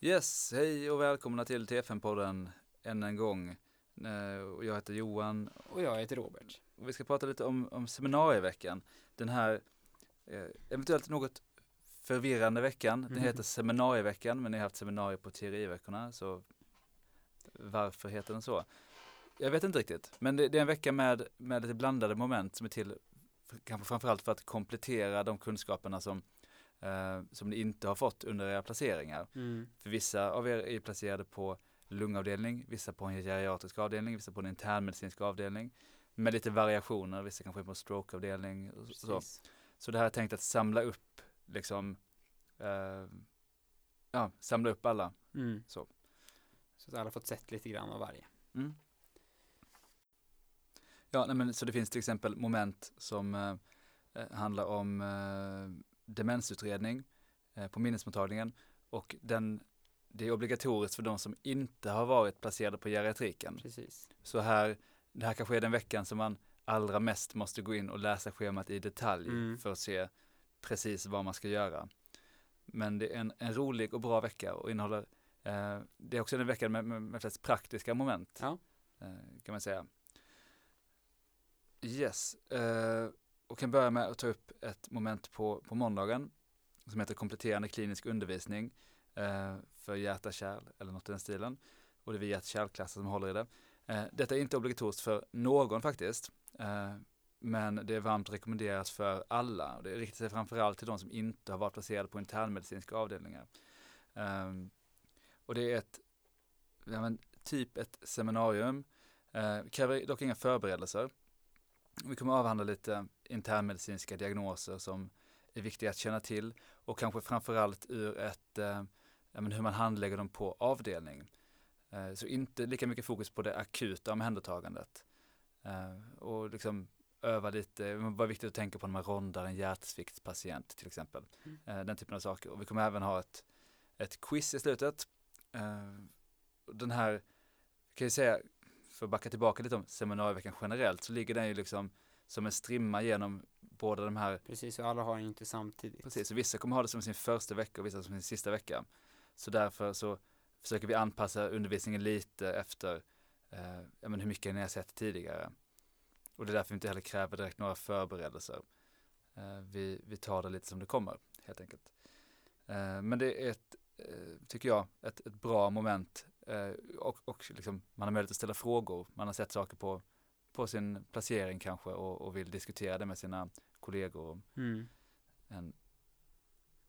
Yes, hej och välkomna till TFN-podden än en gång. Eh, Jag heter Johan Och jag heter Robert. och vi ska prata lite om, om seminarieveckan. Den här eh, eventuellt något förvirrande veckan. Den Mhm. heter seminarieveckan men ni har haft seminarier på teoriveckorna så varför heter den så? Jag vet inte riktigt men det, det är en vecka med, med lite blandade moment som är till kanske framförallt för att komplettera de kunskaperna som, eh, som ni inte har fått under era placeringar. Mm. För vissa av er är placerade på lungavdelning, vissa på en geriatrisk avdelning, vissa på en internmedicinsk avdelning. Med lite variationer, vissa kanske är på en strokeavdelning. och Så. Precis. så det här är tänkt att samla upp, liksom, eh, ja, samla upp alla. Mm. Så. Så att alla fått sett lite grann av varje. Mm. Ja, nej, men så det finns till exempel moment som eh, eh, handlar om eh, demensutredning eh, på minnesmottagningen och den, det är obligatoriskt för de som inte har varit placerade på geriatriken. Precis. Så här, det här kanske är den veckan som man allra mest måste gå in och läsa schemat i detalj Mm. för att se precis vad man ska göra. Men det är en, en rolig och bra vecka och innehåller, eh, det är också den veckan med, med, med flest praktiska moment. Ja. Eh, kan man säga. Yes, eh, och kan börja med att ta upp ett moment på, på måndagen som heter kompletterande klinisk undervisning eh, för hjärta-kärl eller något i den stilen. Och det är vi hjärt-kärlklasser som håller i det. Eh, detta är inte obligatoriskt för någon faktiskt, eh, men det är varmt rekommenderat för alla. Och det riktar sig framförallt till de som inte har varit placerade på internmedicinska avdelningar. Ehm, och det är ett, ja, men, typ ett seminarium, eh, kräver dock inga förberedelser. Vi kommer att avhandla lite internmedicinska diagnoser som är viktiga att känna till och kanske framförallt ur ett, eh, hur man handlägger dem på avdelning. Eh, så inte lika mycket fokus på det akuta omhändertagandet. Eh, och liksom öva lite, det var viktigt att tänka på när man rondar en hjärtsviktspatient till exempel. Mm. Eh, den typen av saker. Och vi kommer även ha ett, ett quiz i slutet. Eh, den här, kan jag säga, för att backa tillbaka lite om seminarieveckan generellt, så ligger den ju liksom som en strimma genom båda de här, Precis, och alla har inte samtidigt. precis, så vissa kommer ha det som sin första vecka och vissa som sin sista vecka. Så därför så försöker vi anpassa undervisningen lite efter eh, ja, men hur mycket ni har sett tidigare. Och det är därför vi inte heller kräver direkt några förberedelser. Eh, vi, vi tar det lite som det kommer, helt enkelt. Eh, men det är ett, eh, tycker jag, ett, ett bra moment och, och liksom, man har möjlighet att ställa frågor. Man har sett saker på, på sin placering kanske och, och vill diskutera det med sina kollegor. Mm. En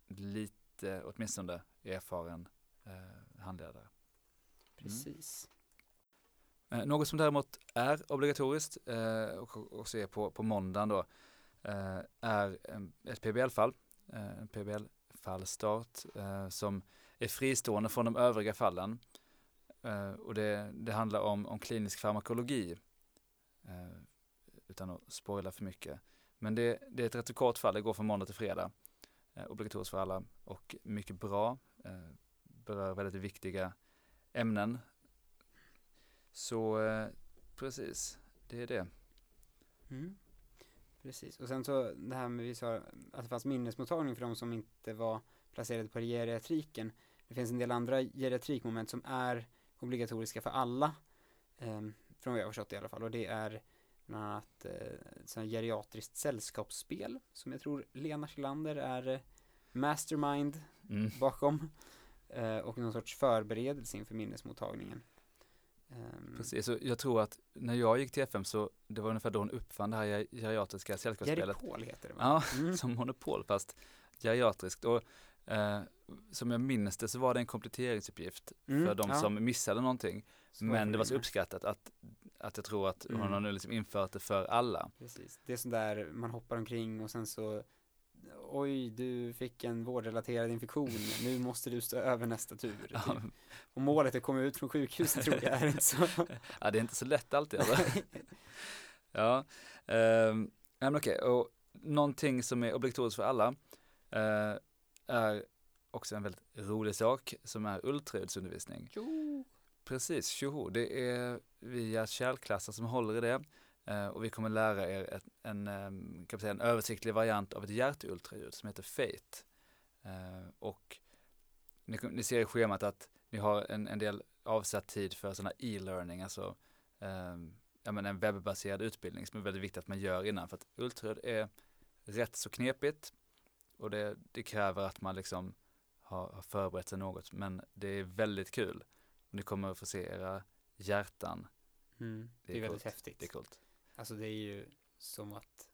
lite, åtminstone, erfaren eh, handledare. Precis. Eh, något som däremot är obligatoriskt eh, och också är på, på måndagen då eh, är ett PBL-fall, eh, en PBL-fallstart eh, som är fristående från de övriga fallen. Uh, och det, det handlar om, om klinisk farmakologi uh, utan att spoila för mycket. Men det, det är ett rätt så kort fall, det går från måndag till fredag. uh, obligatoriskt för alla och mycket bra. Berör väldigt viktiga ämnen så precis, det är det. Mm. Precis. Och sen så det här med vi sa att det fanns minnesmottagning för de som inte var placerade på geriatriken. Det finns en del andra geriatrikmoment som är obligatoriska för alla. ehm, från vad jag har förstått i alla fall. Och det är bland annat eh, geriatriskt sällskapsspel som jag tror Lena Schlander är eh, mastermind Mm. bakom. Eh, och någon sorts förberedelse inför minnesmottagningen. Ehm, Precis, så jag tror att när jag gick till FM så det var ungefär då hon uppfann det här ger- geriatriska sällskapsspelet. Geripol heter det va? Ja, Mm. som monopol fast geriatriskt. Och eh, som jag minns det så var det en kompletteringsuppgift Mm, för de ja. som missade någonting. Så Men det var så uppskattat att, att jag tror att hon Mm. har nu liksom infört det för alla. Precis. Det är sådär, man hoppar omkring och sen så Oj, du fick en vårdrelaterad infektion, nu måste du stå över nästa tur. Ja, Typ. Och målet är att komma ut från sjukhuset tror jag, är inte så? ja, det är inte så lätt alltid. Alltså. Ja, nej, men okej, och någonting som är obligatoriskt för alla eh, är också en väldigt rolig sak som är ultraljudsundervisning. Jo. Precis, tjoho, det är via kärlklasser som håller i det eh, och vi kommer lära er ett, en, ehm, kan man säga, en översiktlig variant av ett hjärtultraljud som heter FATE. Eh, och ni, ni ser i schemat att ni har en, en del avsatt tid för sådana e-learning, alltså eh, ja, men en webbaserad utbildning som är väldigt viktigt att man gör innan. För att ultraljud är rätt så knepigt och det, det kräver att man liksom har, har förberett sig något. Men det är väldigt kul. Ni kommer att få se era hjärtan. Mm. Det, är är väldigt coolt. häftigt. Det är coolt. Alltså det är ju som att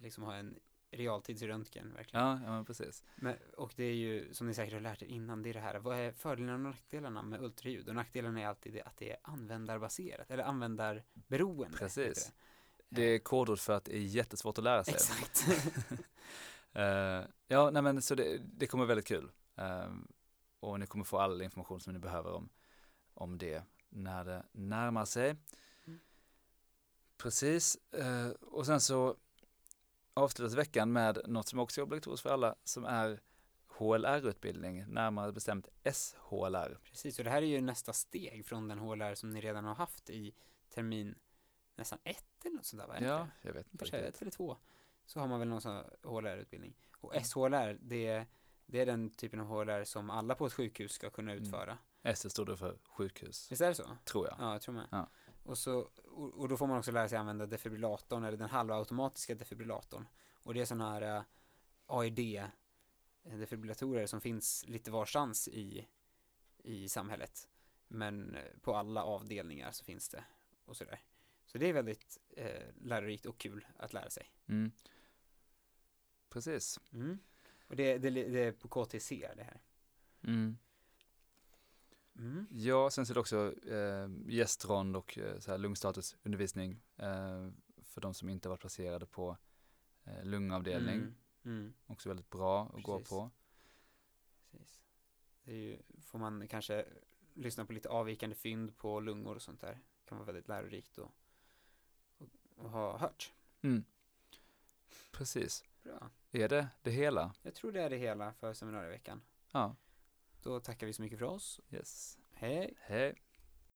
liksom ha en realtidsröntgen verkligen. Ja, ja men precis. Men, och det är ju, som ni säkert har lärt er innan, det är det här, vad är fördelarna och nackdelarna med ultraljud? Och nackdelarna är alltid det, att det är användarbaserat, eller användarberoende. Precis. heter Det är kodord för att det är jättesvårt att lära sig. Exakt. Eh, ja, nej men så det, det kommer väldigt kul. Eh, och ni kommer få all information som ni behöver om, om det när det närmar sig. Mm. Precis, eh, och sen så avslutas veckan med något som också är obligatoriskt för alla som är HLR-utbildning, närmare bestämt SHLR. Precis, och det här är ju nästa steg från den HLR som ni redan har haft i termin nästan ett eller något sånt där, va? Ja, jag vet inte Kanske ett eller två. Så har man väl någon sån HLR-utbildning. Och Mm. SHLR, det, det är den typen av HLR som alla på ett sjukhus ska kunna Mm. utföra. S står då för sjukhus, Visst är det så? tror jag. Ja, jag tror med. Ja. Och, så, och, och då får man också lära sig använda defibrillatorn eller den halvautomatiska defibrillatorn. Och det är sådana här uh, AED eh, defibrillatorer som finns lite varstans i, i samhället. Men eh, på alla avdelningar så finns det och sådär. Så det är väldigt eh, lärorikt och kul att lära sig. Mm. Precis. Mm. Och det, det, det är på KTC det här. Mm. Mm. Ja, sen så är det också eh, gästrond och eh, så här lungstatusundervisning eh, för de som inte varit placerade på eh, lungavdelning. Mm. Mm. Också väldigt bra att gå Precis. på. Precis. Det ju, får man kanske lyssna på lite avvikande fynd på lungor och sånt där. kan vara väldigt lärorikt och ha hört. Mm. Precis. Bra. Är det det hela? Jag tror det är det hela för seminarieveckan. Ja. Då tackar vi så mycket för oss. Yes. Hej! Hej.